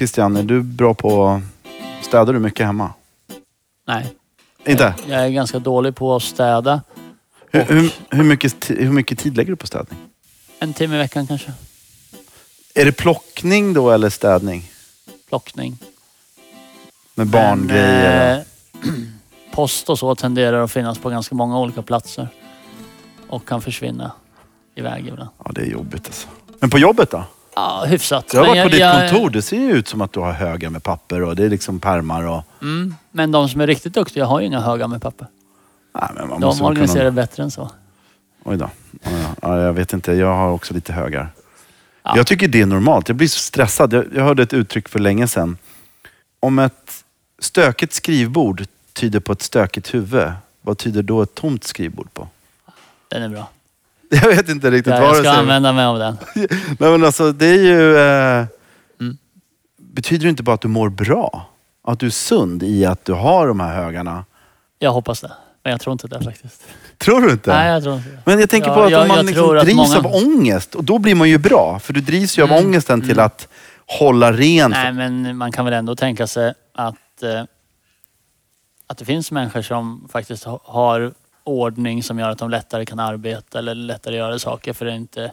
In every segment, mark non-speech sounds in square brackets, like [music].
Christian, är du bra på... Städar du mycket hemma? Nej. Inte? Jag är ganska dålig på att städa. Hur, hur, hur, mycket, hur mycket tid lägger du på städning? En timme i veckan kanske. Är det plockning då eller städning? Plockning. Med barngrejer? Eh, [clears throat] post och så tenderar att finnas på ganska många olika platser. Och kan försvinna iväg ibland. Ja, det är jobbigt alltså. Men på jobbet då? Ja, hyfsat. Jag har varit på ditt jag- kontor. Det ser ju ut som att du har högar med papper och det är liksom pärmar och... Mm, men de som är riktigt duktiga har ju inga högar med papper. Nej, men man De organiserar kunna... bättre än så. Oj då. Ja, ja. Ja, jag vet inte. Jag har också lite högar. Ja. Jag tycker det är normalt. Jag blir så stressad. Jag, jag hörde ett uttryck för länge sedan. Om ett stökigt skrivbord tyder på ett stökigt huvud, vad tyder då ett tomt skrivbord på? Den är bra. [laughs] Jag vet inte riktigt Ja, vad jag det ska säger. använda mig av den. [laughs] Nej, men alltså, det är ju... Eh, Mm. Betyder det inte bara att du mår bra? Att du är sund i att du har de här högarna? Jag hoppas det. Men jag tror inte det faktiskt. Tror du inte? Nej, jag tror inte. Men jag tänker Ja, på att jag- om man jag liksom drivs många- av ångest, och då blir man ju bra. För du drivs ju av Mm, ångesten till mm. att hålla rent. Nej, men man kan väl ändå tänka sig att, eh, att det finns människor som faktiskt ha- har ordning som gör att de lättare kan arbeta eller lättare göra saker för det är inte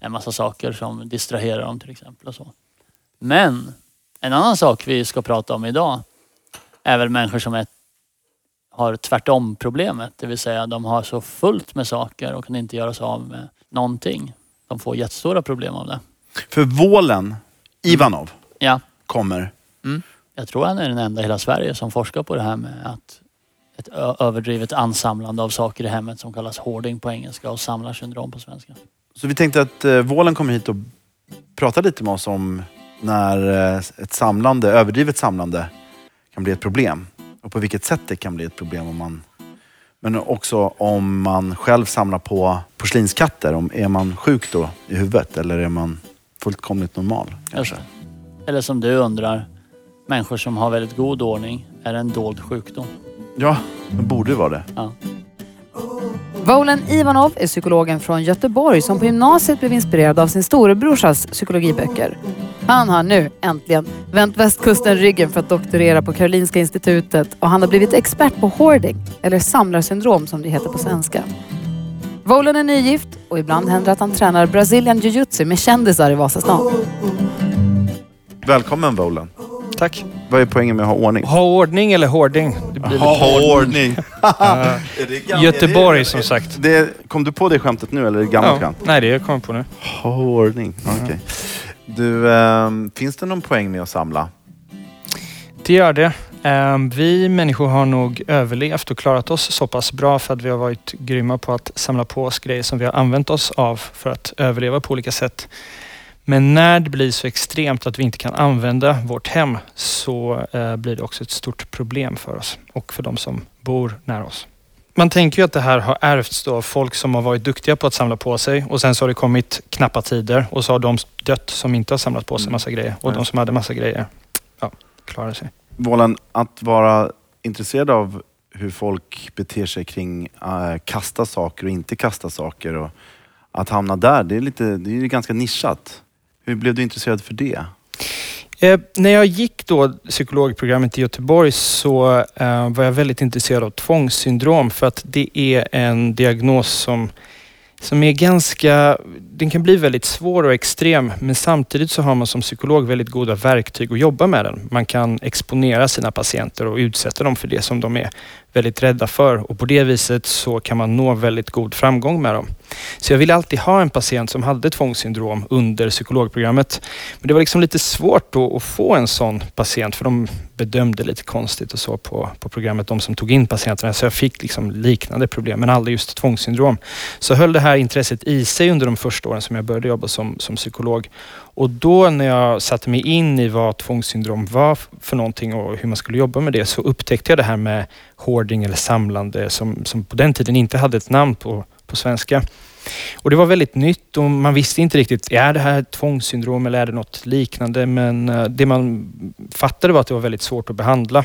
en massa saker som distraherar dem till exempel. Och så. Men en annan sak vi ska prata om idag är väl människor som är, har tvärtom problemet. Det vill säga de har så fullt med saker och kan inte göra sig av med någonting. De får jättestora problem av det. För Vålen, Ivanov, Ja, kommer. Jag tror han är den enda i hela Sverige som forskar på det här med att ett överdrivet ansamlande av saker i hemmet som kallas hoarding på engelska och samlarsyndrom på svenska. Så vi tänkte att eh, Vålen kommer hit och pratar lite med oss om när eh, ett samlande, överdrivet samlande kan bli ett problem. Och på vilket sätt det kan bli ett problem. Om man, men också om man själv samlar på porslinskatter. Om, är man sjuk då i huvudet eller är man fullkomligt normal? Kanske? Eller som du undrar, människor som har väldigt god ordning, är det en dold sjukdom? Ja, det borde vara det. Ja. Volen Ivanov är psykologen från Göteborg som på gymnasiet blev inspirerad av sin storebrorsas psykologiböcker. Han har nu äntligen vänt västkusten ryggen för att doktorera på Karolinska institutet och han har blivit expert på hoarding, eller samlarsyndrom som det heter på svenska. Volen är nygift och ibland händer att han tränar Brazilian jiu-jitsu med kändisar i Vasastan. Välkommen Vålen. Tack. Vad är poängen med att ha ordning? Ha ordning eller? Det blir lite ordning. [laughs] Eh, Göteborg som sagt. Det, kom du på det skämtet nu eller är det gammalt Ja, skämt? nej, det jag kommer på nu. Ha ordning. Okej. Du, ehm, finns det någon poäng med att samla? Det gör det. Ehm, Vi människor har nog överlevt och klarat oss så pass bra för att vi har varit grymma på att samla på oss grejer som vi har använt oss av för att överleva på olika sätt. Men när det blir så extremt att vi inte kan använda vårt hem så eh, blir det också ett stort problem för oss och för de som bor nära oss. Man tänker ju att det här har ärvts då av folk som har varit duktiga på att samla på sig och sen så har det kommit knappa tider och så har de dött som inte har samlat på sig massa grejer och de som hade massa grejer, ja, klarar sig. Vålan, att vara intresserad av hur folk beter sig kring äh, kasta saker och inte kasta saker och att hamna där, det är, lite, det är ganska nischat. Hur blev du intresserad för det? Eh, när jag gick då psykologprogrammet i Göteborg så eh, var jag väldigt intresserad av tvångssyndrom för att det är en diagnos som, som är ganska, den kan bli väldigt svår och extrem men samtidigt så har man som psykolog väldigt goda verktyg att jobba med den. Man kan exponera sina patienter och utsätta dem för det som de är väldigt rädda för och på det viset så kan man nå väldigt god framgång med dem. Så jag ville alltid ha en patient som hade tvångssyndrom under psykologprogrammet. Men det var liksom lite svårt då att få en sån patient för de bedömde lite konstigt och så på, på programmet, de som tog in patienterna. Så jag fick liksom liknande problem, men aldrig just tvångssyndrom. Så höll det här intresset i sig under de första åren som jag började jobba som, som psykolog. Och då när jag satte mig in i vad tvångssyndrom var för någonting och hur man skulle jobba med det så upptäckte jag det här med hoarding eller samlande som, som på den tiden inte hade ett namn på, på svenska. Och det var väldigt nytt och man visste inte riktigt, är det här tvångssyndrom eller är det något liknande? Men eh, det man fattade var att det var väldigt svårt att behandla.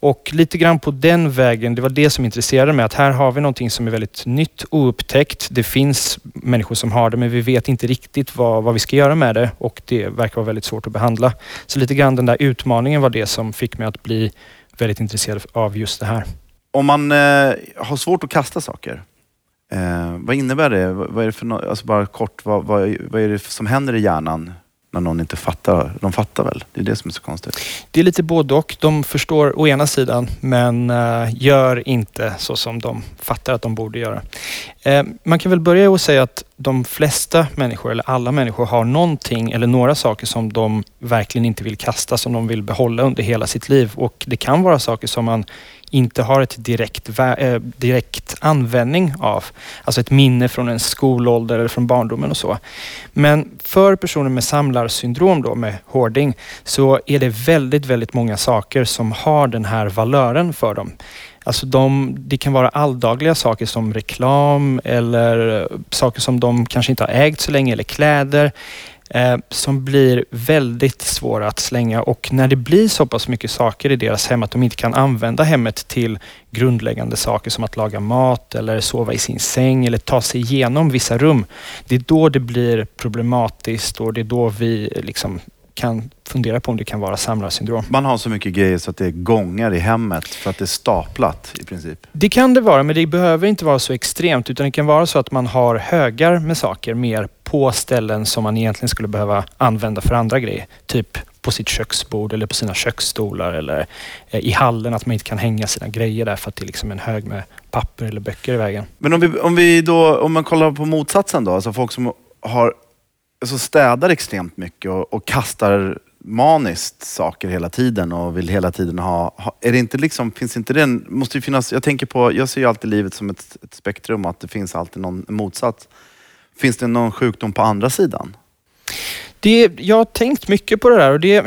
Och lite grann på den vägen, det var det som intresserade mig. Att här har vi någonting som är väldigt nytt oupptäckt. Det finns människor som har det men vi vet inte riktigt vad, vad vi ska göra med det och det verkar vara väldigt svårt att behandla. Så lite grann den där utmaningen var det som fick mig att bli väldigt intresserad av just det här. Om man eh, har svårt att kasta saker, eh, vad innebär det? Vad vad är det för no- alltså bara kort, vad, vad, vad är det som händer i hjärnan när någon inte fattar? De fattar väl? Det är det som är så konstigt. Det är lite både och. De förstår å ena sidan men eh, gör inte så som de fattar att de borde göra. Eh, man kan väl börja och säga att de flesta människor, eller alla människor, har någonting eller några saker som de verkligen inte vill kasta, som de vill behålla under hela sitt liv. Och det kan vara saker som man inte har ett direkt, äh, direkt användning av. Alltså ett minne från en skolålder eller från barndomen och så. Men för personer med samlarsyndrom då, med hoarding, så är det väldigt, väldigt många saker som har den här valören för dem. Alltså de, det kan vara alldagliga saker som reklam eller saker som de kanske inte har ägt så länge eller kläder eh, som blir väldigt svåra att slänga och när det blir så pass mycket saker i deras hem att de inte kan använda hemmet till grundläggande saker som att laga mat eller sova i sin säng eller ta sig igenom vissa rum. Det är då det blir problematiskt och det är då vi eh, liksom kan fundera på om det kan vara samlarsyndrom. Man har så mycket grejer så att det är gångar i hemmet för att det är staplat i princip. Det kan det vara, men det behöver inte vara så extremt utan det kan vara så att man har högar med saker mer på ställen som man egentligen skulle behöva använda för andra grejer. Typ på sitt köksbord eller på sina köksstolar eller eh, i hallen att man inte kan hänga sina grejer där för att det är liksom en hög med papper eller böcker i vägen. Men om, vi, om, vi då, om man kollar på motsatsen då, alltså folk som har, alltså städar extremt mycket och, och kastar maniskt saker hela tiden och vill hela tiden ha, ha är det inte liksom, finns inte den, måste ju finnas, jag tänker på, jag ser ju alltid livet som ett, ett spektrum och att det finns alltid någon motsats. Finns det någon sjukdom på andra sidan? Det, jag har tänkt mycket på det där och det,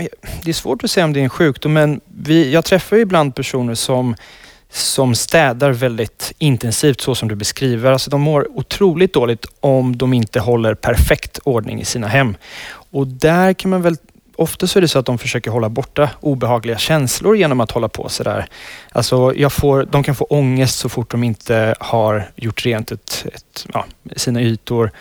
det är svårt att säga om det är en sjukdom men vi, jag träffar ju ibland personer som, som städar väldigt intensivt så som du beskriver. Alltså de mår otroligt dåligt om de inte håller perfekt ordning i sina hem. Och där kan man väl Ofta så är det så att de försöker hålla borta obehagliga känslor genom att hålla på sådär. Alltså jag får, de kan få ångest så fort de inte har gjort rent ett, ett, ja, sina ytor.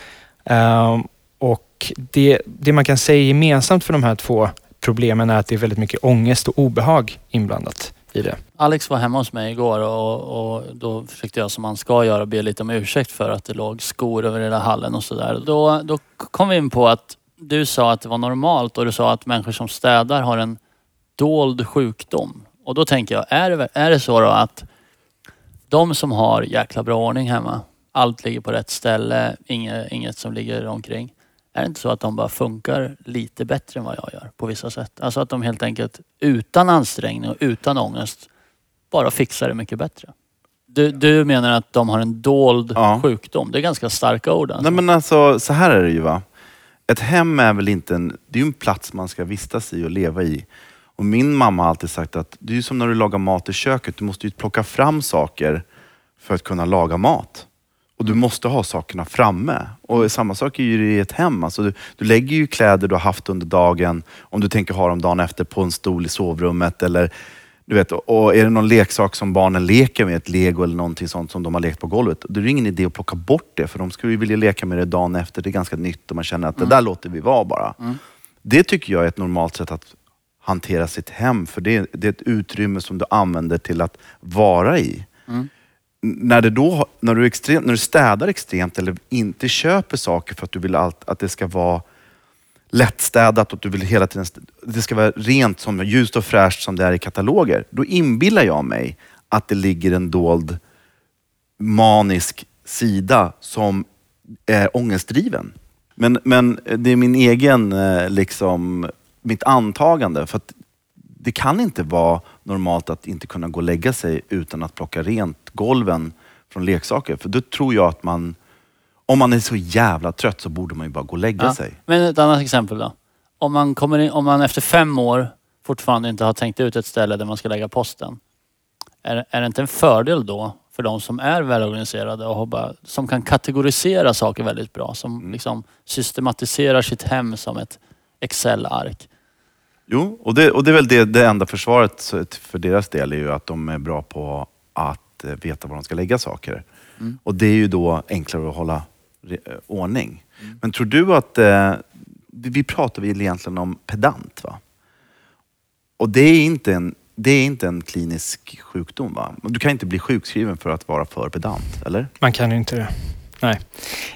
Um, och det, det man kan säga gemensamt för de här två problemen är att det är väldigt mycket ångest och obehag inblandat i det. Alex var hemma hos mig igår och, och då försökte jag som man ska göra be lite om ursäkt för att det låg skor över hela hallen och sådär. Då, då kom vi in på att du sa att det var normalt och du sa att människor som städar har en dold sjukdom. Och då tänker jag, är det, är det så då att de som har jäkla bra ordning hemma, allt ligger på rätt ställe, inget, inget som ligger omkring. Är det inte så att de bara funkar lite bättre än vad jag gör på vissa sätt? Alltså att de helt enkelt utan ansträngning och utan ångest bara fixar det mycket bättre. Du, du menar att de har en dold Ja. sjukdom. Det är ganska starka ord alltså. Nej men alltså, så här är det ju va. Ett hem är väl inte en, det är en plats man ska vistas i och leva i. Och min mamma har alltid sagt att det är som när du lagar mat i köket. Du måste ju plocka fram saker för att kunna laga mat. Och du måste ha sakerna framme. Och samma sak är ju det i ett hem. Alltså du, du lägger ju kläder du har haft under dagen, om du tänker ha dem dagen efter, på en stol i sovrummet. Eller, du vet, och är det någon leksak som barnen leker med, ett lego eller någonting sånt som de har lekt på golvet, då är det ingen idé att plocka bort det. För de skulle ju vilja leka med det dagen efter. Det är ganska nytt och man känner att det där låter vi vara bara. Det tycker jag är ett normalt sätt att hantera sitt hem. För det, det är ett utrymme som du använder till att vara i. N- När, det då, när, du är extremt, när du städar extremt eller inte köper saker för att du vill allt, att det ska vara lättstädat och att du vill hela tiden, det ska vara rent, som ljust och fräscht som det är i kataloger. Då inbillar jag mig att det ligger en dold manisk sida som är ångestdriven. Men, men det är min egen, eh, liksom, mitt antagande. För att det kan inte vara normalt att inte kunna gå och lägga sig utan att plocka rent golven från leksaker. För då tror jag att man, om man är så jävla trött så borde man ju bara gå och lägga Ja. sig. Men ett annat exempel då. Om man, kommer in, om man efter fem år fortfarande inte har tänkt ut ett ställe där man ska lägga posten. Är, är det inte en fördel då för de som är välorganiserade och har bara, som kan kategorisera saker väldigt bra. Som liksom systematiserar sitt hem som ett Excel-ark. Jo, och det, och det är väl det, det enda försvaret så- för deras del är ju att de är bra på att eh, veta var de ska lägga saker. Mm. Och det är ju då enklare att hålla ordning. Mm. Eh, ordning. Men tror du att, eh, vi vi pratar väl egentligen om pedant va? Och det är inte en, det är inte en klinisk sjukdom va? Du kan inte bli sjukskriven för att vara för pedant, eller? Man kan ju inte det. Nej.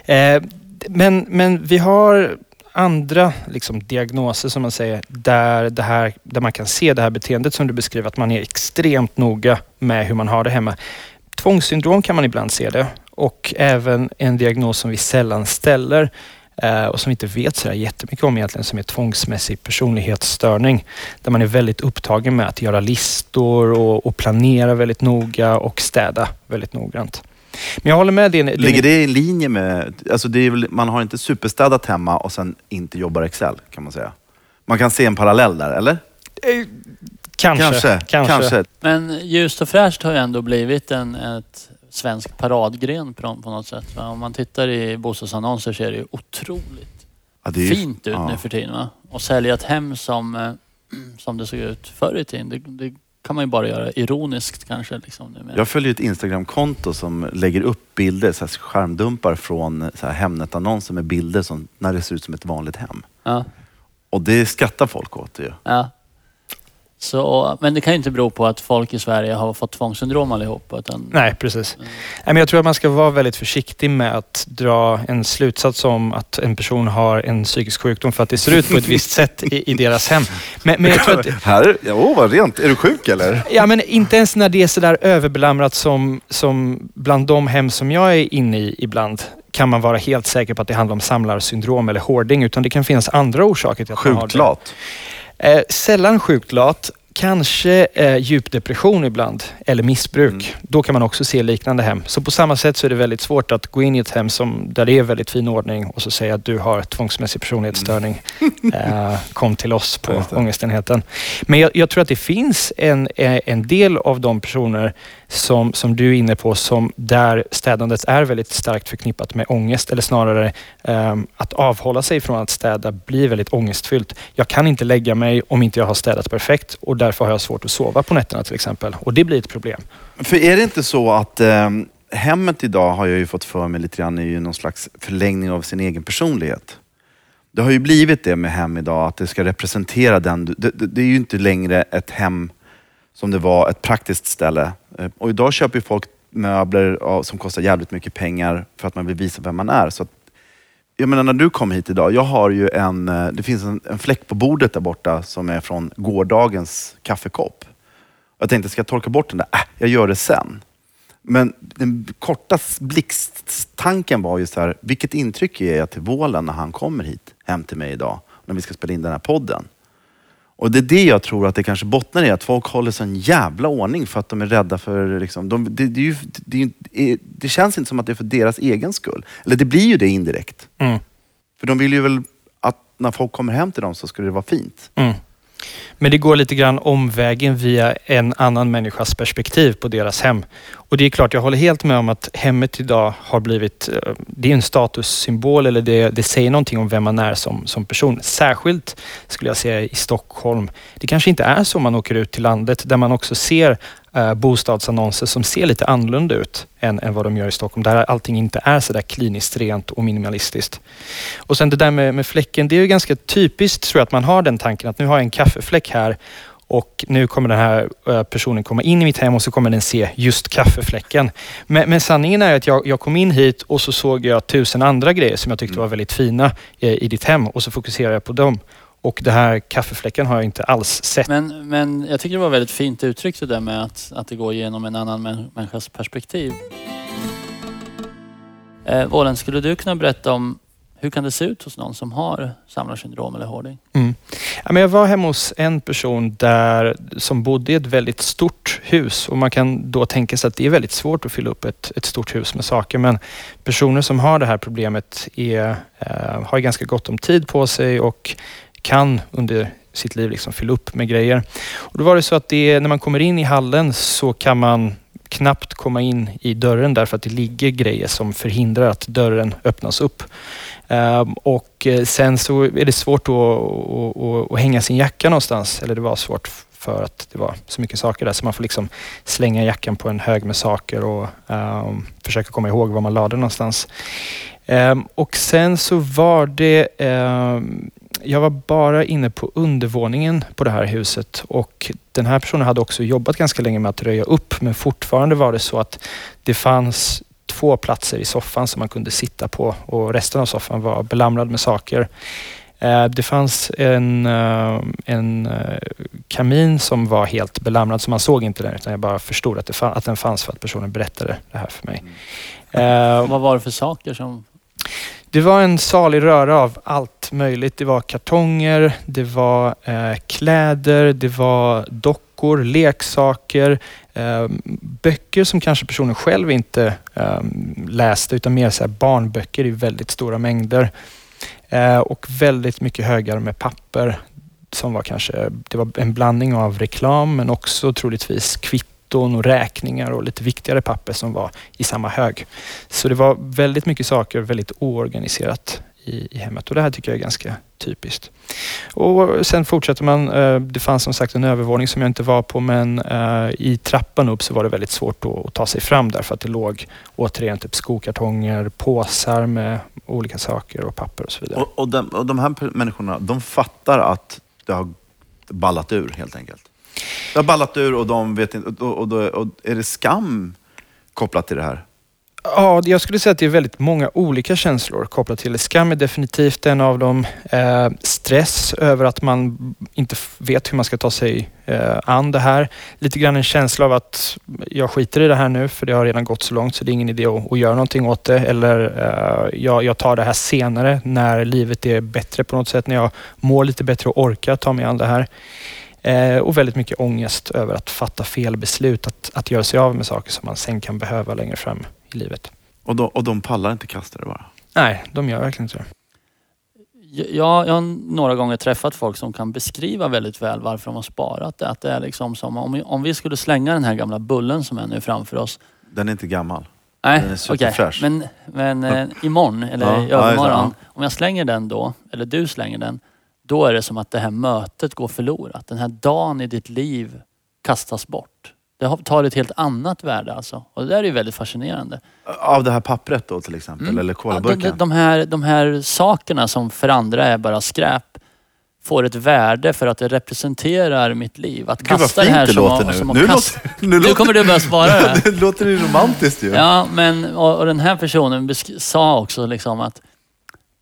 Eh, men, men vi har andra liksom, diagnoser som man säger där, det här, där man kan se det här beteendet som du beskriver, att man är extremt noga med hur man har det hemma. Tvångssyndrom kan man ibland se det och även en diagnos som vi sällan ställer eh, och som vi inte vet så jättemycket om egentligen som är tvångsmässig personlighetsstörning. Där man är väldigt upptagen med att göra listor och, och planera väldigt noga och städa väldigt noggrant. Men jag håller med din... din Ligger det i linje med, alltså det är väl, man har inte superstädat hemma och sen inte jobbar Excel kan man säga. Man kan se en parallell där, eller? Eh, Kanske. Kanske. kanske. kanske. Men ljust och fräscht har ju ändå blivit en ett svensk paradgren på, på något sätt. Va? Om man tittar i bostadsannonser så är det ju otroligt Ja, det ju- fint ut ja. nu för tiden. Va? Och sälja ett hem som, eh, [clears throat] som det såg ut förr i tiden, det, det kan man ju bara göra ironiskt kanske. Liksom. Jag följer ett Instagramkonto som lägger upp bilder, så här skärmdumpar från här Hemnet-annonser med bilder som, när det ser ut som ett vanligt hem. Ja, Och det skrattar folk åt ju. ja. Så, men det kan ju inte bero på att folk i Sverige har fått tvångssyndrom allihop. Utan, Nej, precis. Mm. Nej, men jag tror att man ska vara väldigt försiktig med att dra en slutsats om att en person har en psykisk sjukdom för att det ser ut på ett visst [laughs] sätt i, i deras hem. Men, men jag tror att, Här, åh vad rent. Är du sjuk eller? ja, men inte ens när det är sådär överbelamrat som, som bland de hem som jag är inne i ibland kan man vara helt säker på att det handlar om samlarsyndrom eller hoarding, utan det kan finnas andra orsaker till att man har Sjukt det. lat. Eh, sällan sjukt lat. Kanske eh, djupdepression ibland eller missbruk. Mm. Då kan man också se liknande hem. Så på samma sätt så är det väldigt svårt att gå in i ett hem som, där det är väldigt fin ordning och så säga att du har tvångsmässig personlighetsstörning. Eh, kom till oss [laughs] på ångestenheten. Men jag, jag tror att det finns en, eh, en del av de personer som, som du är inne på som där städandet är väldigt starkt förknippat med ångest eller snarare um, att avhålla sig från att städa blir väldigt ångestfyllt. Jag kan inte lägga mig om inte jag har städat perfekt och därför har jag svårt att sova på nätterna till exempel. Och det blir ett problem. För är det inte så att um, hemmet idag har jag ju fått för mig lite grann är ju någon slags förlängning av sin egen personlighet. Det har ju blivit det med hem idag, att det ska representera den. du- Det, det, det är ju inte längre ett hem som det var, ett praktiskt ställe. Eh, och idag köper folk möbler som kostar jävligt mycket pengar för att man vill visa vem man är. Så att, jag menar när du kom hit idag, jag har ju en, eh, det finns en, en fläck på bordet där borta som är från gårdagens kaffekopp. Jag tänkte, ska jag torka bort den där? Äh, jag gör det sen. Men den korta blixttanken var ju så här, vilket intryck ger jag till Vålen när han kommer hit, hem till mig idag, när vi ska spela in den här podden? Och det är det jag tror att det kanske bottnar i, att folk håller sån jävla ordning för att de är rädda för... Liksom, de, det, det, ju, det, ju- det känns inte som att det är för deras egen skull. Eller det blir ju det indirekt. Mm. För de vill ju väl att när folk kommer hem till dem så ska det vara fint. Mm. Men det går lite grann omvägen via en annan människas perspektiv på deras hem. Och det är klart, jag håller helt med om att hemmet idag har blivit, eh, det är en statussymbol eller det, det säger någonting om vem man är som, som person. Särskilt skulle jag säga i Stockholm. Det kanske inte är så man åker ut till landet där man också ser eh, bostadsannonser som ser lite annorlunda ut än, än vad de gör i Stockholm. Där allting inte är så där kliniskt rent och minimalistiskt. Och sen det där med, med fläcken, det är ju ganska typiskt tror jag att man har den tanken att nu har jag en kaffefläck här och nu kommer den här eh, personen komma in i mitt hem och så kommer den se just kaffefläcken. Men, men sanningen är att jag, jag kom in hit och så såg jag tusen andra grejer som jag tyckte var väldigt fina eh, i ditt hem och så fokuserade jag på dem. Och det här kaffefläcken har jag inte alls sett. Men, men jag tycker det var väldigt fint uttryckt det där med att, att det går igenom en annan män, människas perspektiv. Eh, Vålen, skulle du kunna berätta om hur kan det se ut hos någon som har samlarsyndrom eller hoarding? Mm. Jag var hemma hos en person där, som bodde i ett väldigt stort hus och man kan då tänka sig att det är väldigt svårt att fylla upp ett, ett stort hus med saker. Men personer som har det här problemet är, eh, har ganska gott om tid på sig och kan under sitt liv liksom fylla upp med grejer. Och då var det så att det, när man kommer in i hallen så kan man knappt komma in i dörren därför att det ligger grejer som förhindrar att dörren öppnas upp. Ehm, och eh, sen så är det svårt att, att, att hänga sin jacka någonstans. Eller det var svårt för att det var så mycket saker där. Så man får liksom slänga jackan på en hög med saker och um, försöka komma ihåg var man lade någonstans. Um, och sen så var det um, jag var bara inne på undervåningen på det här huset och den här personen hade också jobbat ganska länge med att röja upp men fortfarande var det så att det fanns två platser i soffan som man kunde sitta på och resten av soffan var belamrad med saker. Eh, det fanns en, eh, en eh, kamin som var helt belamrad så man såg inte den utan jag bara förstod att, det fann, att den fanns för att personen berättade det här för mig. Mm. Vad var det för saker som det var en salig röra av allt möjligt. Det var kartonger, det var eh, kläder, det var dockor, leksaker, eh, böcker som kanske personen själv inte eh, läste utan mer så barnböcker i väldigt stora mängder. Eh, och väldigt mycket högar med papper som var kanske, det var en blandning av reklam men också troligtvis kvitt kvitton och räkningar och lite viktigare papper som var i samma hög. Så det var väldigt mycket saker, väldigt oorganiserat i, i hemmet och det här tycker jag är ganska typiskt. Och Sen fortsätter man. Eh, det fanns som sagt en övervåning som jag inte var på men eh, i trappan upp så var det väldigt svårt att ta sig fram där för att det låg återigen typ skokartonger, påsar med olika saker och papper och så vidare. Och, och, de, och de här människorna, de fattar att det har ballat ur helt enkelt? Det har ballat ur och de vet inte, och, och, och, och är det skam kopplat till det här? Ja, jag skulle säga att det är väldigt många olika känslor kopplat till det. Skam är definitivt en av dem. Eh, stress över att man inte vet hur man ska ta sig eh, an det här. Lite grann en känsla av att jag skiter i det här nu för det har redan gått så långt så det är ingen idé att, att göra någonting åt det. Eller eh, jag, jag, tar det här senare när livet är bättre på något sätt. När jag mår lite bättre och orkar ta mig an det här. Eh, och väldigt mycket ångest över att fatta fel beslut, att, att göra sig av med saker som man sen kan behöva längre fram i livet. Och de, och de pallar inte kasta det bara? Nej, de gör verkligen inte det. Jag, jag har några gånger träffat folk som kan beskriva väldigt väl varför de har sparat det. Att det är liksom som om, om vi skulle slänga den här gamla bullen som är nu framför oss. Den är inte gammal. Nej, okej. Okay. Men, men eh, imorgon eller ja, i övermorgon, om jag slänger den då, eller du slänger den, då är det som att det här mötet går förlorat. Den här dagen i ditt liv kastas bort. Det tar ett helt annat värde alltså. Och det där är ju väldigt fascinerande. Av det här pappret då till exempel? Mm. Eller kolaburken? Ja, de, de, här, de här sakerna som för andra är bara skräp får ett värde för att det representerar mitt liv. Att kasta Gud, det här det som, låter nu. som nu, kasta... låter, nu, nu kommer du börja spara det. [laughs] det låter ju romantiskt ju. Ja, men och, och den här personen sa också liksom att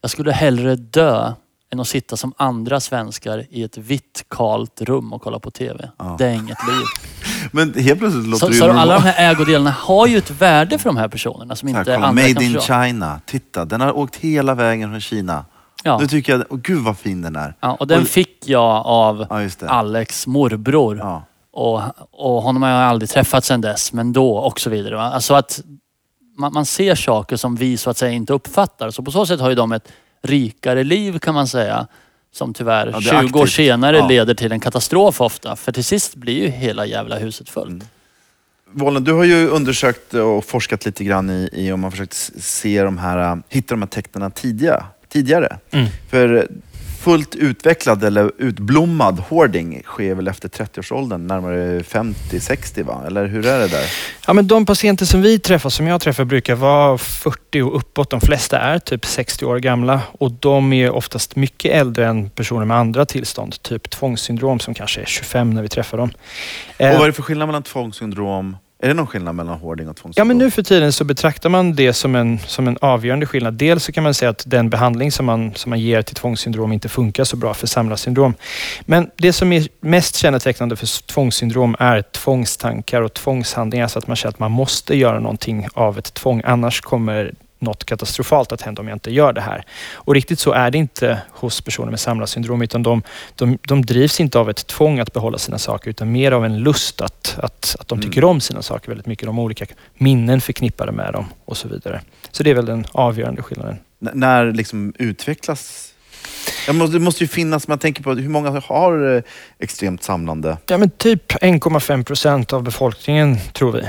jag skulle hellre dö än att sitta som andra svenskar i ett vitt kalt rum och kolla på TV. Ja. Det är inget liv. [laughs] Men helt plötsligt låter så, det ju Så alla de här ägodelarna har ju ett värde för de här personerna som inte kolla, andra Made kan in förstå. China. Titta, den har åkt hela vägen från Kina. Ja. Nu tycker jag, oh, gud vad fin den är. Ja, och den och, fick jag av ja, Alex morbror. Ja. Och, och honom har jag aldrig träffat sedan dess, men då och så vidare. Alltså att man, man ser saker som vi så att säga inte uppfattar. Så på så sätt har ju de ett rikare liv kan man säga. Som tyvärr ja, 20 aktivt. år senare ja. leder till en katastrof ofta. För till sist blir ju hela jävla huset fullt. Mm. Volen, du har ju undersökt och forskat lite grann i, i om man försökt se de här, hitta de här tecknen tidiga, tidigare. Mm. För fullt utvecklad eller utblommad hoarding sker väl efter 30-årsåldern, närmare 50-60 va? Eller hur är det där? Ja, men de patienter som vi träffar, som jag träffar, brukar vara 40 och uppåt. De flesta är typ 60 år gamla och de är oftast mycket äldre än personer med andra tillstånd, typ tvångssyndrom som kanske är 25 när vi träffar dem. Och vad är det för skillnad mellan tvångssyndrom är det någon skillnad mellan hoarding och tvångsvård? Ja, men nu för tiden så betraktar man det som en, som en avgörande skillnad. Dels så kan man säga att den behandling som man, som man ger till tvångssyndrom inte funkar så bra för samlarsyndrom. Men det som är mest kännetecknande för tvångssyndrom är tvångstankar och tvångshandlingar. Så att man känner att man måste göra någonting av ett tvång. Annars kommer något katastrofalt att hända om jag inte gör det här. Och riktigt så är det inte hos personer med samlarsyndrom utan de, de, de drivs inte av ett tvång att behålla sina saker utan mer av en lust att, att, att de mm. tycker om sina saker väldigt mycket. De har olika minnen förknippade med dem och så vidare. Så det är väl den avgörande skillnaden. N när liksom utvecklas det måste ju finnas, man tänker på hur många har eh, extremt samlande? Ja men typ 1,5 procent av befolkningen tror vi.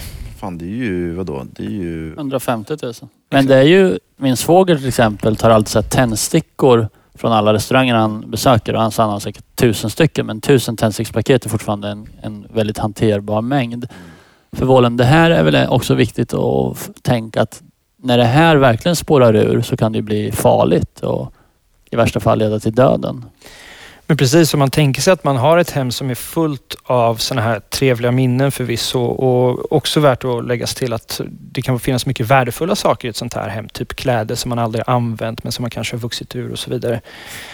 Fan det är ju, vadå? Det är ju... 150 000. Men det är ju, min svåger till exempel tar alltid så här tändstickor från alla restauranger han besöker och han sa han har säkert tusen stycken men tusen tändstickspaket är fortfarande en, en väldigt hanterbar mängd. För Vålen, det här är väl också viktigt att tänka att när det här verkligen spårar ur så kan det bli farligt och i värsta fall leda till döden. Men precis, om man tänker sig att man har ett hem som är fullt av sådana här trevliga minnen förvisso och också värt att läggas till att det kan finnas mycket värdefulla saker i ett sånt här hem. Typ kläder som man aldrig använt men som man kanske har vuxit ur och så vidare.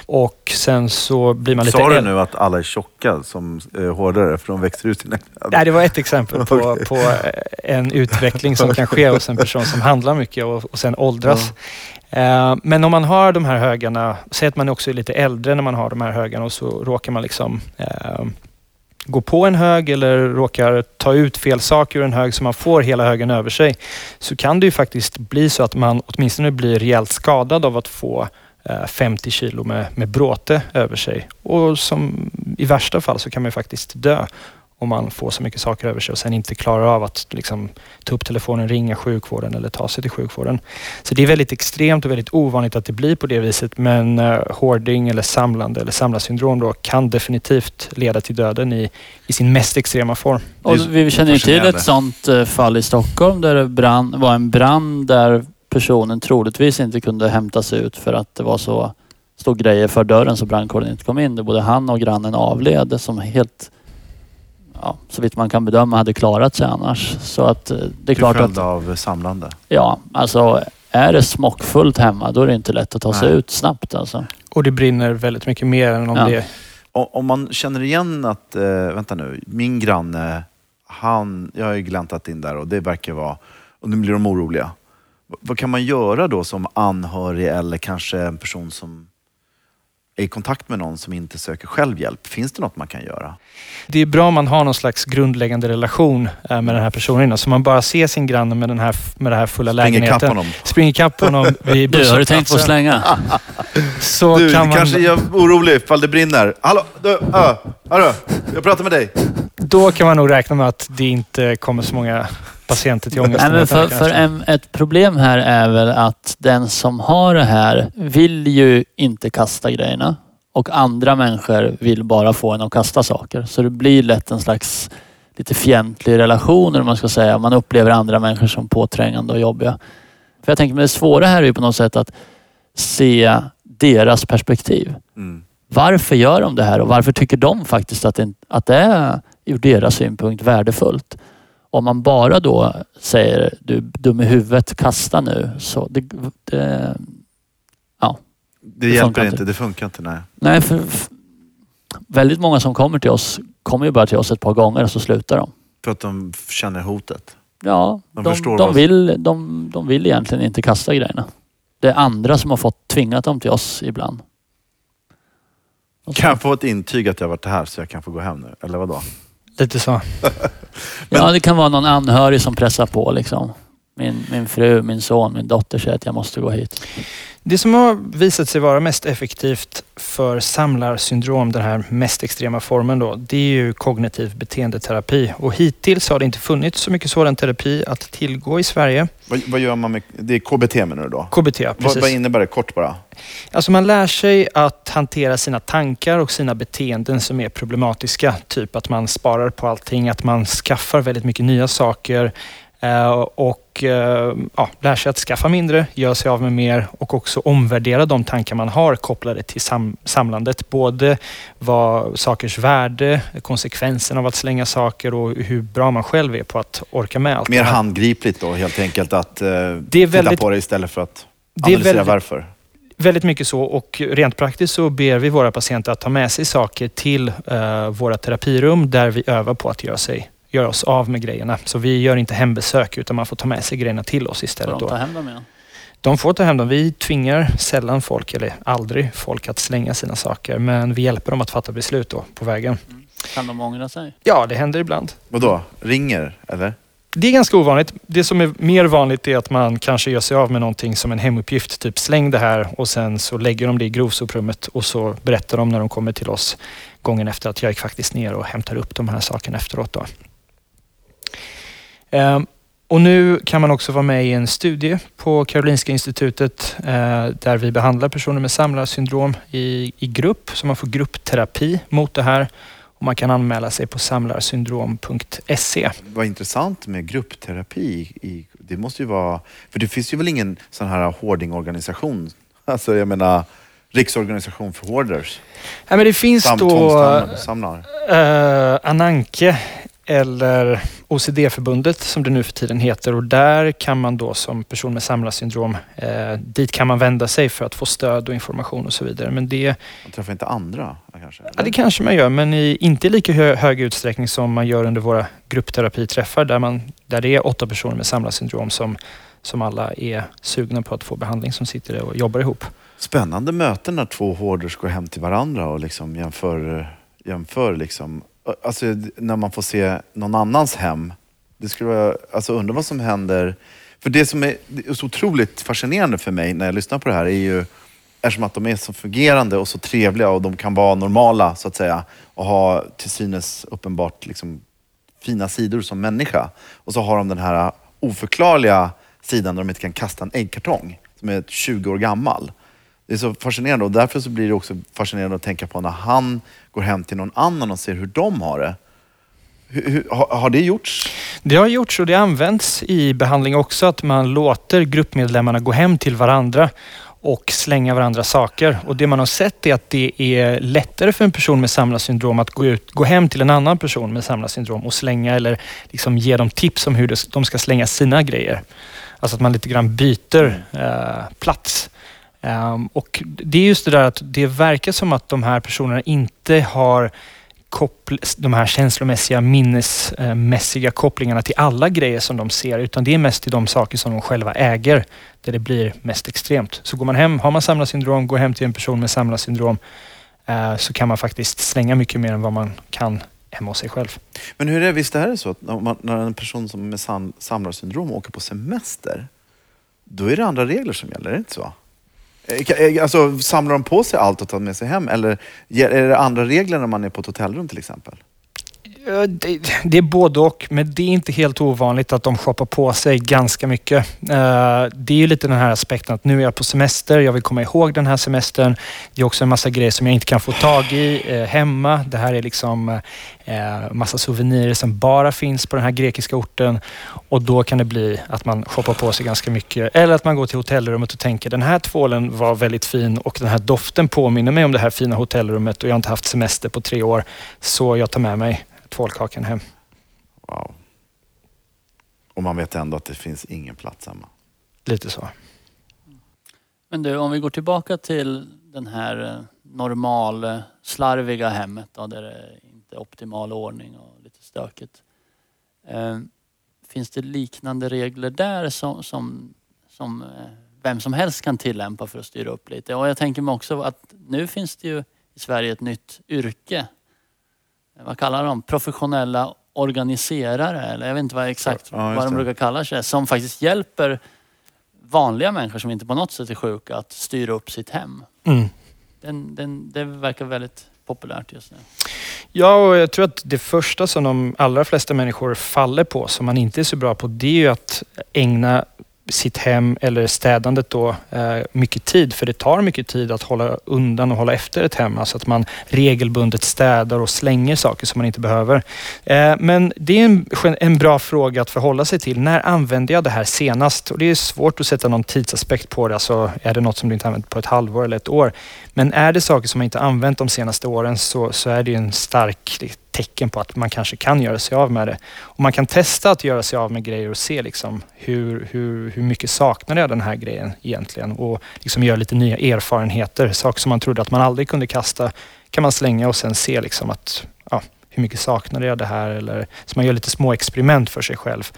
Och sen så blir man lite... Sa du nu att alla är tjocka som är hårdare för de växer ut sina kläder? Nej, det var ett exempel på, [laughs] Okej. på eh, en utveckling som kan ske hos en person som handlar mycket och, och sen åldras. Eh, Eh, men om man har de här högarna, säg att man också är lite äldre när man har de här högarna och så råkar man liksom eh, gå på en hög eller råkar ta ut fel saker ur en hög så man får hela högen över sig. Så kan det ju faktiskt bli så att man åtminstone blir rejält skadad av att få eh, 50 kilo med, med bråte över sig. Och som i värsta fall så kan man ju faktiskt dö om man får så mycket saker över sig och sen inte klarar av att liksom, ta upp telefonen, ringa sjukvården eller ta sig till sjukvården. Så det är väldigt extremt och väldigt ovanligt att det blir på det viset. Men uh, hoarding eller samlande eller samlarsyndrom då kan definitivt leda till döden i, i sin mest extrema form. Och vi känner ju till ett sånt eh, fall i Stockholm där det brann, var en brand där personen troligtvis inte kunde hämtas ut för att det var så stod grejer för dörren så brandkåren inte kom in. Både han och grannen avled som helt, ja, så vitt man kan bedöma, hade klarat sig annars. Så att eh, det är klart att, av samlande. ja, alltså är det smockfullt hemma då är det inte lätt att ta sig Nej. ut snabbt alltså. Och det brinner väldigt mycket mer än om Ja. det Om man känner igen att, eh, vänta nu, min granne, han, jag har ju gläntat in där och det verkar vara, och nu blir de oroliga. V- vad kan man göra då som anhörig eller kanske en person som är i kontakt med någon som inte söker själv hjälp? Finns det något man kan göra? Det är bra om man har någon slags grundläggande relation eh, med den här personen. innan. Så man bara ser sin granne med den här, med den här fulla Spring ikapp lägenheten. honom. Springer ikapp honom [laughs] vid Du, har du tänkt på att slänga? [laughs] Så Du, kan man, kanske jag är orolig ifall det brinner. Hallå, du, ö, hallå, jag pratar med dig. Då kan man nog räkna med att det inte kommer så många patienter till Nej, men ångestenheten. för, för en, ett problem här är väl att den som har det här vill ju inte kasta grejerna. Och andra människor vill bara få en att kasta saker. Så det blir lätt en slags lite fientlig relation eller man ska säga. Man upplever andra människor som påträngande och jobbiga. För jag tänker, men det svåra här är ju på något sätt att se deras perspektiv. Mm. Varför gör de det här och varför tycker de faktiskt att det, att det är ur deras synpunkt värdefullt? Om man bara då säger du dum i huvudet, kasta nu. Så det, det, Det, Det hjälper inte, inte. det funkar inte. Nej. nej, för, för väldigt många som kommer till oss kommer ju bara till oss ett par gånger och så slutar de. För att de känner hotet. Ja, De de, de, vad- vill, de, de vill egentligen inte kasta grejerna. Det är andra som har fått tvingat dem till oss ibland. Kan jag få ett intyg att jag varit här så jag kan få gå hem nu? Eller vadå? Lite så. [laughs] Ja, det kan vara någon anhörig som pressar på liksom. Min, min fru, min son, min dotter säger att jag måste gå hit. Det som har visat sig vara mest effektivt för samlarsyndrom, den här mest extrema formen då, det är ju kognitiv beteendeterapi. Och hittills har det inte funnits så mycket sådan terapi att tillgå i Sverige. Vad, vad gör man med... Det är KBT menar du då? KBT, Vad, precis. vad innebär det kort bara? Alltså man lär sig att hantera sina tankar och sina beteenden som är problematiska. Typ att man sparar på allting, att man skaffar väldigt mycket nya saker och eh, ja, lär sig att skaffa mindre, göra sig av med mer och också omvärdera de tankar man har kopplade till sam- samlandet. Både vad sakers värde, konsekvensen av att slänga saker och hur bra man själv är på att orka med allt. Mer det handgripligt då helt enkelt att eh, är titta väldigt- på det istället för att Det är analysera väldigt- varför. Väldigt mycket så och rent praktiskt så ber vi våra patienter att ta med sig saker till eh, våra terapirum där vi övar på att göra, sig, göra oss av med grejerna. Så vi gör inte hembesök utan man får ta med sig grejerna till oss Får istället. de ta Då. hem dem igen? De får ta hem dem. Vi tvingar sällan folk, eller aldrig folk att slänga sina saker men vi hjälper dem att fatta beslut då på vägen. Kan de ångra sig? Ja, det händer ibland. Vadå? Ringer eller? Det är ganska ovanligt. Det som är mer vanligt är att man kanske gör sig av med någonting som en hemuppgift. Typ släng det här och sen så lägger de det i grovsoprummet och så berättar de när de kommer till oss gången efter att jag gick faktiskt ner och hämtar upp de här sakerna efteråt. Då. Ehm, Och nu kan man också vara med i en studie på Karolinska institutet eh, där vi behandlar personer med samlarsyndrom i, i grupp. Så man får gruppterapi mot det här. Och man kan anmäla sig på samlarsyndrom.se. Vad intressant med gruppterapi. I, det måste ju vara... För det finns ju väl ingen sån här hoardingorganisation? Alltså jag menar riksorganisation för hoarders. Ja, men det finns Sam, då tvångssamlar. eh, Ananke eller OCD-förbundet som det nu för tiden heter och där kan man då som person med samlarsyndrom, eh, dit kan man vända sig för att få stöd och information och så vidare. Men det, Man träffar inte andra kanske? ja, det kanske man gör men i, inte i lika hö, hög utsträckning som man gör under våra gruppterapiträffar där, man, där det är åtta personer med samlarsyndrom som, som alla är sugna på att få behandling som sitter och jobbar ihop. Spännande möten när två hoarders går hem till varandra och liksom jämför, jämför liksom. Alltså när man får se någon annans hem. Det skulle vara, alltså undra vad som händer. För det som är är så otroligt fascinerande för mig när jag lyssnar på det här är ju eftersom att de är så fungerande och så trevliga och de kan vara normala så att säga och ha till synes uppenbart liksom, fina sidor som människa. Och så har de den här oförklarliga sidan där de inte kan kasta en äggkartong som är 20 år gammal. Det är så fascinerande och därför så blir det också fascinerande att tänka på när han går hem till någon annan och ser hur de har det. Hur, hur, har, har det gjorts? Det har gjorts och det används i behandling också att man låter gruppmedlemmarna gå hem till varandra och slänga varandra saker. Och det man har sett är att det är lättare för en person med samlarsyndrom att gå, ut, gå hem till en annan person med samlarsyndrom och slänga eller liksom ge dem tips om hur de ska slänga sina grejer. Alltså att man lite grann byter eh, plats. Um, och det är just det där att det verkar som att de här personerna inte har koppl- de här känslomässiga, minnesmässiga kopplingarna till alla grejer som de ser, utan det är mest till de saker som de själva äger, där det blir mest extremt. Så går man hem, har man samlarsyndrom, går hem till en person med samlarsyndrom, uh, så kan man faktiskt slänga mycket mer än vad man kan hemma hos sig själv. Men hur är det, visst är det så att när, man, när en person som med sam, samlarsyndrom åker på semester, då är det andra regler som gäller, är det inte så? Eh, eh, alltså, samlar de på sig allt och tar med sig hem? Eller är det andra regler när man är på ett hotellrum till exempel? Eh, det, det är både och, men det är inte helt ovanligt att de shoppar på sig ganska mycket. Eh, det är ju lite den här aspekten att nu är jag på semester, jag vill komma ihåg den här semestern. Det är också en massa grejer som jag inte kan få tag i eh, hemma. Det här är liksom massa souvenirer som bara finns på den här grekiska orten och då kan det bli att man shoppar på sig ganska mycket. Eller att man går till hotellrummet och tänker den här tvålen var väldigt fin och den här doften påminner mig om det här fina hotellrummet och jag har inte haft semester på tre år så jag tar med mig tvålkakan hem. Wow. Och man vet ändå att det finns ingen plats hemma. Lite så. Men du, om vi går tillbaka till den här eh, normal, slarviga hemmet då, där det inte är optimal ordning och lite stökigt. Eh, finns det liknande regler där som, som, som eh, vem som helst kan tillämpa för att styra upp lite? Och jag tänker mig också att nu finns det ju i Sverige ett nytt yrke. Eh, Vad kallar de? Professionella organiserare eller jag vet inte vad exakt Ja, vad de brukar kalla sig. Som faktiskt hjälper vanliga människor som inte på något sätt är sjuka att styra upp sitt hem. Mm. Den, den, det verkar väldigt populärt just nu. Ja, och jag tror att det första som de allra flesta människor faller på, som man inte är så bra på, det är ju att ägna sitt hem eller städandet då eh, mycket tid. För det tar mycket tid att hålla undan och hålla efter ett hem. Alltså att man regelbundet städar och slänger saker som man inte behöver. Eh, men det är en, en bra fråga att förhålla sig till. När använde jag det här senast? Och det är svårt att sätta någon tidsaspekt på det. Alltså är det något som du inte använt på ett halvår eller ett år? Men är det saker som man inte använt de senaste åren så, så är det en stark tecken på att man kanske kan göra sig av med det. Och man kan testa att göra sig av med grejer och se liksom hur, hur, hur mycket saknar jag den här grejen egentligen och liksom göra lite nya erfarenheter. Saker som man trodde att man aldrig kunde kasta kan man slänga och sen se liksom att ja, hur mycket saknar jag det här? Eller, så man gör lite små experiment för sig själv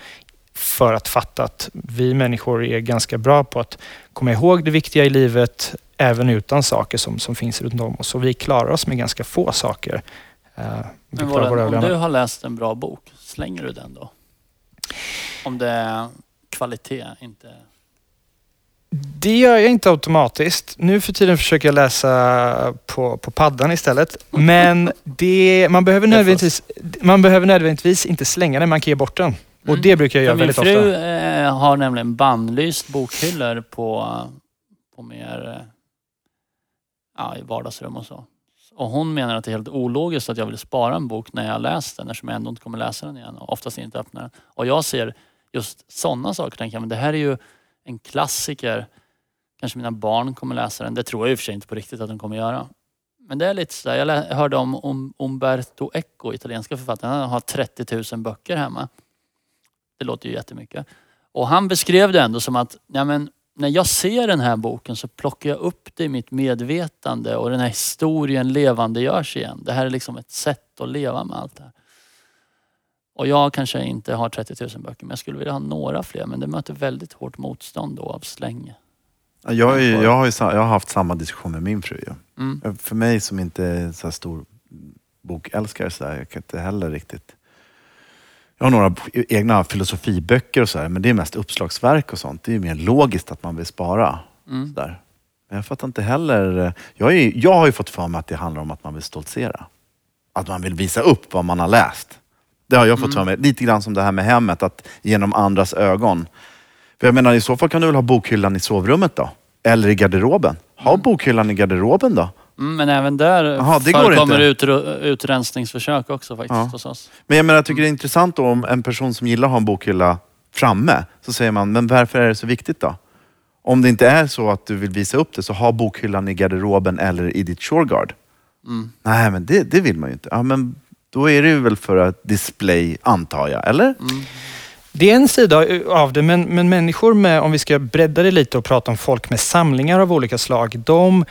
för att fatta att vi människor är ganska bra på att komma ihåg det viktiga i livet även utan saker som, som finns runt om oss. Och vi klarar oss med ganska få saker. Vi Men klarar våra Vollen, om du har läst en bra bok, slänger du den då? Om det är kvalitet, inte... Det gör jag inte automatiskt. Nu för tiden försöker jag läsa på, på paddan istället. Men det, man, behöver nödvändigtvis, man behöver nödvändigtvis inte slänga den, man kan ge bort den. Och det brukar jag göra min väldigt fru ofta. eh, har nämligen bannlyst bokhyllor på, på mer eh, ja, i vardagsrum och så. Och hon menar att det är helt ologiskt att jag vill spara en bok när jag har läst den eftersom jag ändå inte kommer läsa den igen och oftast inte öppna den. Och jag ser just sådana saker och tänker men det här är ju en klassiker. Kanske mina barn kommer läsa den. Det tror jag i och för sig inte på riktigt att de kommer göra. Men det är lite sådär, jag hörde om, om Umberto Eco, italienska författaren. Han har 30 000 böcker hemma. Det låter ju jättemycket. Och han beskrev det ändå som att ja, men, när jag ser den här boken så plockar jag upp det i mitt medvetande och den här historien levandegörs igen. Det här är liksom ett sätt att leva med allt det här. Och jag kanske inte har 30 000 böcker men jag skulle vilja ha några fler men det möter väldigt hårt motstånd då av släng. Ja, Jag, är, ju- jag, har ju, jag har haft samma diskussion med min fru. Ju. Mm. För mig som inte är så stor bokälskare, så här, jag kan inte heller riktigt... Jag har några egna filosofiböcker och så här, men det är mest uppslagsverk och sånt. Det är mer logiskt att man vill spara. Mm. Men jag fattar inte heller... Jag, är, jag har ju fått för mig att det handlar om att man vill stoltsera. Att man vill visa upp vad man har läst. Det har jag fått för mig. Lite grann som det här med hemmet, att genom andras ögon. För jag menar, i så fall kan du väl ha bokhyllan i sovrummet då? Eller i garderoben. Ha bokhyllan i garderoben då. Mm, men även där Jaha, det går förekommer inte. utru- utrensningsförsök också faktiskt Ja. hos oss. Men jag menar, jag tycker det är intressant då om en person som gillar att ha en bokhylla framme, så säger man, men varför är det så viktigt då? Om det inte är så att du vill visa upp det, så ha bokhyllan i garderoben eller i ditt shoreguard. Mm. Nej, men det, det vill man ju inte. Ja, men då är det ju väl för att display, antar jag. Eller? Mm. Det är en sida av det, men, men människor med, om vi ska bredda det lite och prata om folk med samlingar av olika slag, de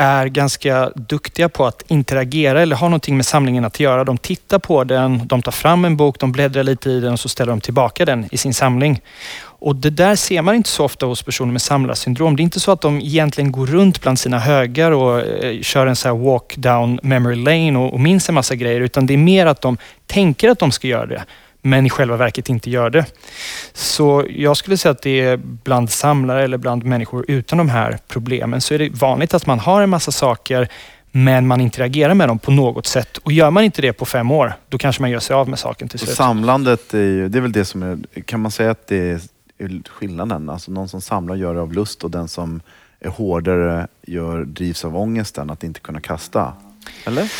är ganska duktiga på att interagera eller ha någonting med samlingen att göra. De tittar på den, de tar fram en bok, de bläddrar lite i den och så ställer de tillbaka den i sin samling. Och Det där ser man inte så ofta hos personer med samlarsyndrom. Det är inte så att de egentligen går runt bland sina högar och eh, kör en så här walk down memory lane och, och minns en massa grejer, utan det är mer att de tänker att de ska göra det, men i själva verket inte gör det. Så jag skulle säga att det är bland samlare eller bland människor utan de här problemen så är det vanligt att man har en massa saker men man interagerar med dem på något sätt. Och gör man inte det på fem år, då kanske man gör sig av med saken till Och slut. samlandet är ju, det är väl det som är, kan man säga att det är är skillnaden? Alltså någon som samlar gör det av lust och den som är hårdare gör, drivs av ångesten att inte kunna kasta. Eller?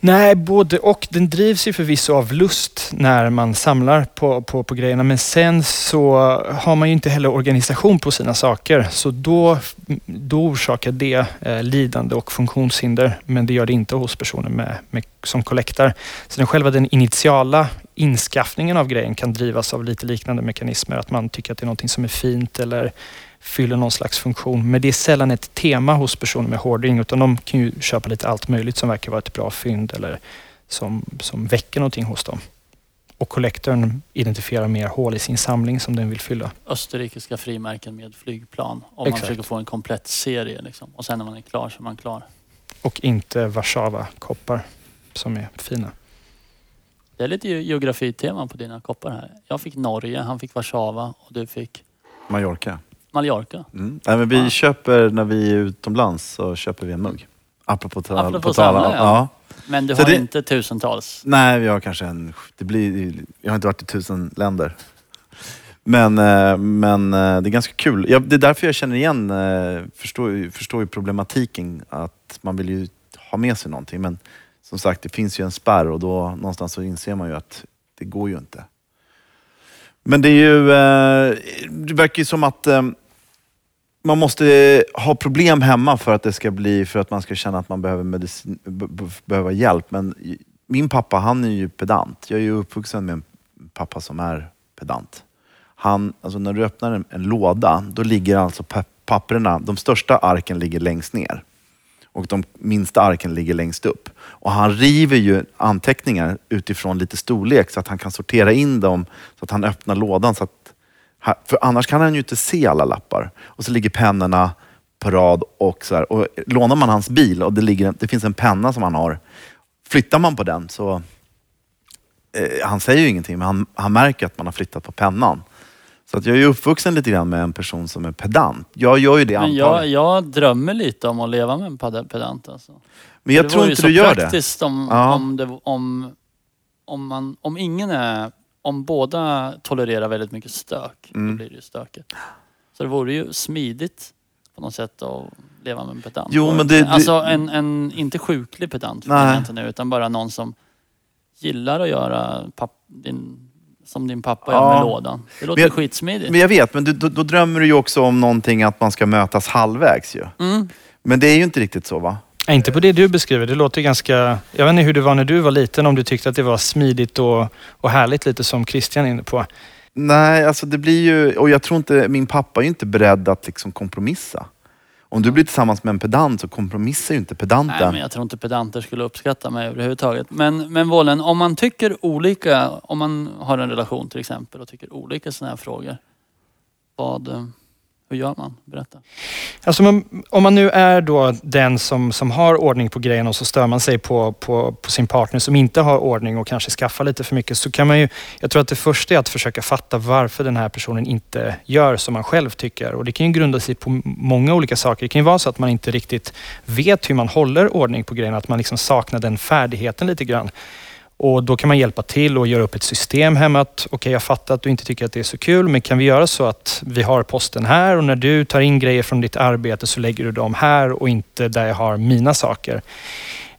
Nej, både och. Den drivs ju förvisso av lust när man samlar på, på, på grejerna. Men sen så har man ju inte heller organisation på sina saker. Så då, då orsakar det eh, lidande och funktionshinder. Men det gör det inte hos personer med, med, som kollektar. Så den, själva den initiala inskaffningen av grejen kan drivas av lite liknande mekanismer. Att man tycker att det är någonting som är fint eller fyller någon slags funktion. Men det är sällan ett tema hos personer med hoarding utan de kan ju köpa lite allt möjligt som verkar vara ett bra fynd eller som, som väcker någonting hos dem. Och kollektorn identifierar mer hål i sin samling som den vill fylla. Österrikiska frimärken med flygplan. Om man Exakt. försöker få en komplett serie. Liksom. Och sen när man är klar så är man klar. Och inte Warszawa-koppar som är fina. Det är lite ge- geografitema på dina koppar här. Jag fick Norge, han fick Warszawa och du fick Mallorca. Mallorca. Mm. Nej, men vi Ja. köper, när vi är utomlands, så köper vi en mugg. Apropå, tal, Apropå på tala. ja. ja. Men du Så har det- inte tusentals. Nej, vi har kanske en... Det blir, jag har inte varit i tusen länder. Men, eh, men eh, det är ganska kul. Jag, det är därför jag känner igen, eh, förstår, förstår ju problematiken att man vill ju ha med sig någonting. Men som sagt, det finns ju en spärr och då någonstans så inser man ju att det går ju inte. Men det är ju, det verkar ju som att man måste ha problem hemma för att det ska bli, för att man ska känna att man behöver, medicin, behöva behöver hjälp. Men min pappa, han är ju pedant. Jag är ju uppvuxen med en pappa som är pedant. Han, alltså när du öppnar en, en låda, då ligger alltså papperna, de största arken ligger längst ner. Och de minsta arken ligger längst upp. Och han river ju anteckningar utifrån lite storlek så att han kan sortera in dem så att han öppnar lådan. Så att, för annars kan han ju inte se alla lappar. Och så ligger pennorna på rad och så här. Och lånar man hans bil och det, ligger, det finns en penna som han har. Flyttar man på den så, eh, han säger ju ingenting men han, han märker att man har flyttat på pennan. Så att jag är ju uppvuxen lite grann med en person som är pedant. Jag gör ju det Men jag, antagligen. jag drömmer lite om att leva med en ped- pedant. Alltså. Men jag det tror vore ju inte så du gör det. praktiskt om, Ja. om, det, om, om, man, om ingen är om båda tolererar väldigt mycket stök, Mm. då blir det ju stökigt. Så det vore ju smidigt på något sätt att leva med en pedant. Jo, men det- Alltså en, en, inte sjuklig pedant Nej. inte nu, utan bara någon som gillar att göra papp, din, som din pappa Ja. gör med lådan. Det låter Men jag- skitsmidigt. Men jag vet, men du, då, då drömmer du ju också om någonting att man ska mötas halvvägs ju. Mm. Men det är ju inte riktigt så va? Ja, Inte på det du beskriver. Det låter ganska... Jag vet inte hur det var när du var liten, om du tyckte att det var smidigt och, och härligt lite som Christian är inne på. Nej, alltså det blir ju, och jag tror inte, min pappa är ju inte beredd att liksom kompromissa. Om du blir tillsammans med en pedant så kompromissar ju inte pedanten. Nej, men jag tror inte pedanter skulle uppskatta mig överhuvudtaget. Men, men Vålen, om man tycker olika, om man har en relation till exempel och tycker olika sådana här frågor. Vad, eh, hur gör man? Berätta. Alltså man, om man nu är då den som, som har ordning på grejerna och så stör man sig på, på, på sin partner som inte har ordning och kanske skaffar lite för mycket så kan man ju, jag tror att det första är att försöka fatta varför den här personen inte gör som man själv tycker. Och det kan ju grunda sig på många olika saker. Det kan ju vara så att man inte riktigt vet hur man håller ordning på grejerna, att man liksom saknar den färdigheten lite grann. Och då kan man hjälpa till och göra upp ett system hemma. Okej, Okej, jag fattar att du inte tycker att det är så kul, men kan vi göra så att vi har posten här och när du tar in grejer från ditt arbete så lägger du dem här och inte där jag har mina saker.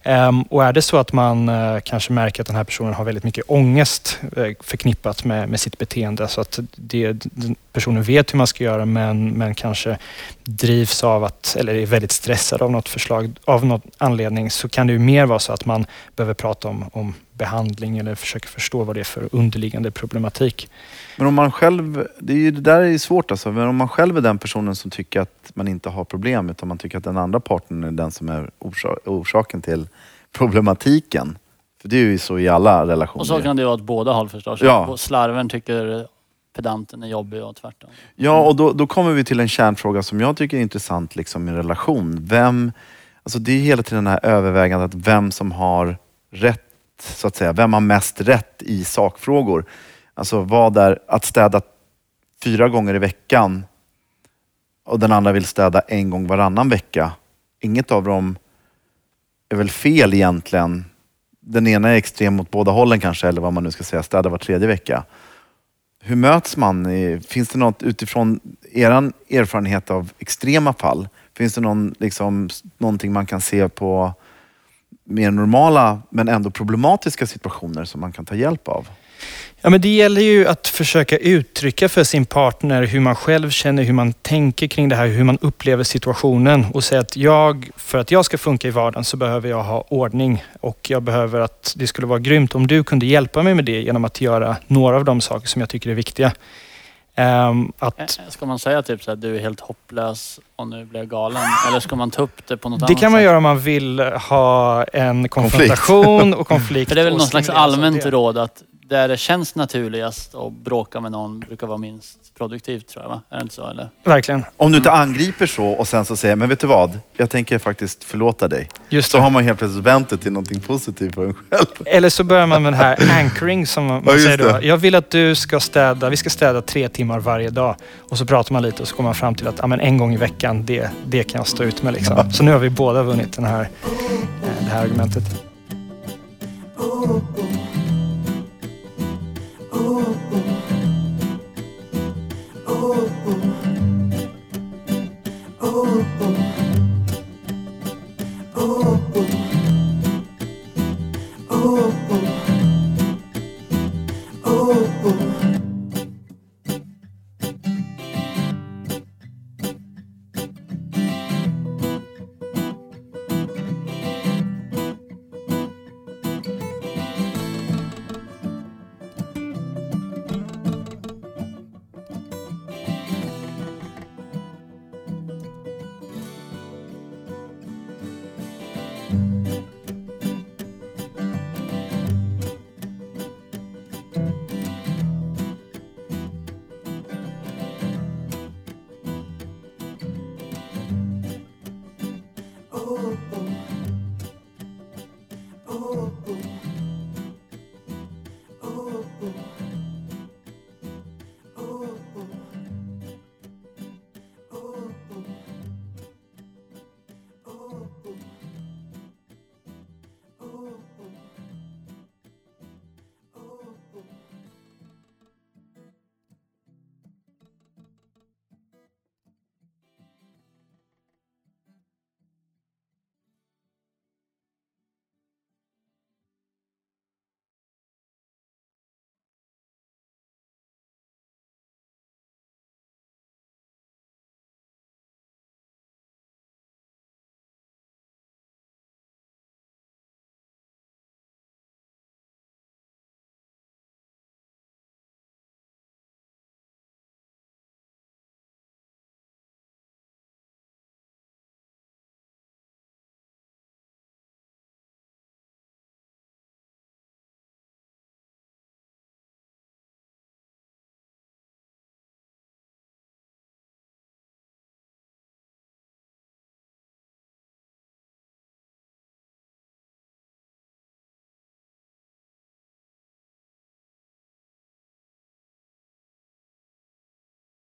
Ehm, och är det så att man eh, kanske märker att den här personen har väldigt mycket ångest eh, förknippat med, med sitt beteende så att det, den personen vet hur man ska göra men, men kanske drivs av att, eller är väldigt stressad av något förslag, av någon anledning så kan det ju mer vara så att man behöver prata om, om behandling eller försöka förstå vad det är för underliggande problematik. Men om man själv, det, är ju, det där är ju svårt alltså, men om man själv är den personen som tycker att man inte har problem utan man tycker att den andra partnern är den som är orsa- orsaken till problematiken. För det är ju så i alla relationer. Och så kan det ju vara åt båda håll förstås. Ja. Slarven tycker pedanten är jobbig och tvärtom. Ja, och då, då kommer vi till en kärnfråga som jag tycker är intressant liksom, i relation. Vem, alltså det är hela tiden det här övervägandet vem som har rätt, så att säga. Vem har mest rätt i sakfrågor? Alltså vad är att städa fyra gånger i veckan och den andra vill städa en gång varannan vecka. Inget av dem är väl fel egentligen. Den ena är extrem mot båda hållen kanske, eller vad man nu ska säga, städa var tredje vecka. Hur möts man? Finns det något utifrån er erfarenhet av extrema fall? Finns det någon, liksom, någonting man kan se på mer normala men ändå problematiska situationer som man kan ta hjälp av? Ja, men det gäller ju att försöka uttrycka för sin partner hur man själv känner, hur man tänker kring det här, hur man upplever situationen och säga att jag, för att jag ska funka i vardagen så behöver jag ha ordning och jag behöver att det skulle vara grymt om du kunde hjälpa mig med det genom att göra några av de saker som jag tycker är viktiga. Ehm, att Eh, Ska man säga typ så att du är helt hopplös och nu blir jag galen? Eller ska man ta upp det på något det annat kan man sätt? göra om man vill ha en konfrontation och [laughs] konflikt. För det är väl någon slags av allmänt det. råd att där det känns naturligast att bråka med någon brukar vara minst produktivt tror jag va? Är det inte så eller? Verkligen. Om du inte angriper så och sen så säger men vet du vad? Jag tänker faktiskt förlåta dig. Just Så det. har man helt plötsligt vänt det till någonting positivt för en själv. Eller så börjar man med den här [laughs] anchoring som man Ja, säger då. det. Jag vill att du ska städa, vi ska städa tre timmar varje dag. Och så pratar man lite och så kommer man fram till att ja, men en gång i veckan, det, det kan jag stå ut med. Liksom. Så nu har vi båda vunnit den här, eh, det här argumentet. oh, oh.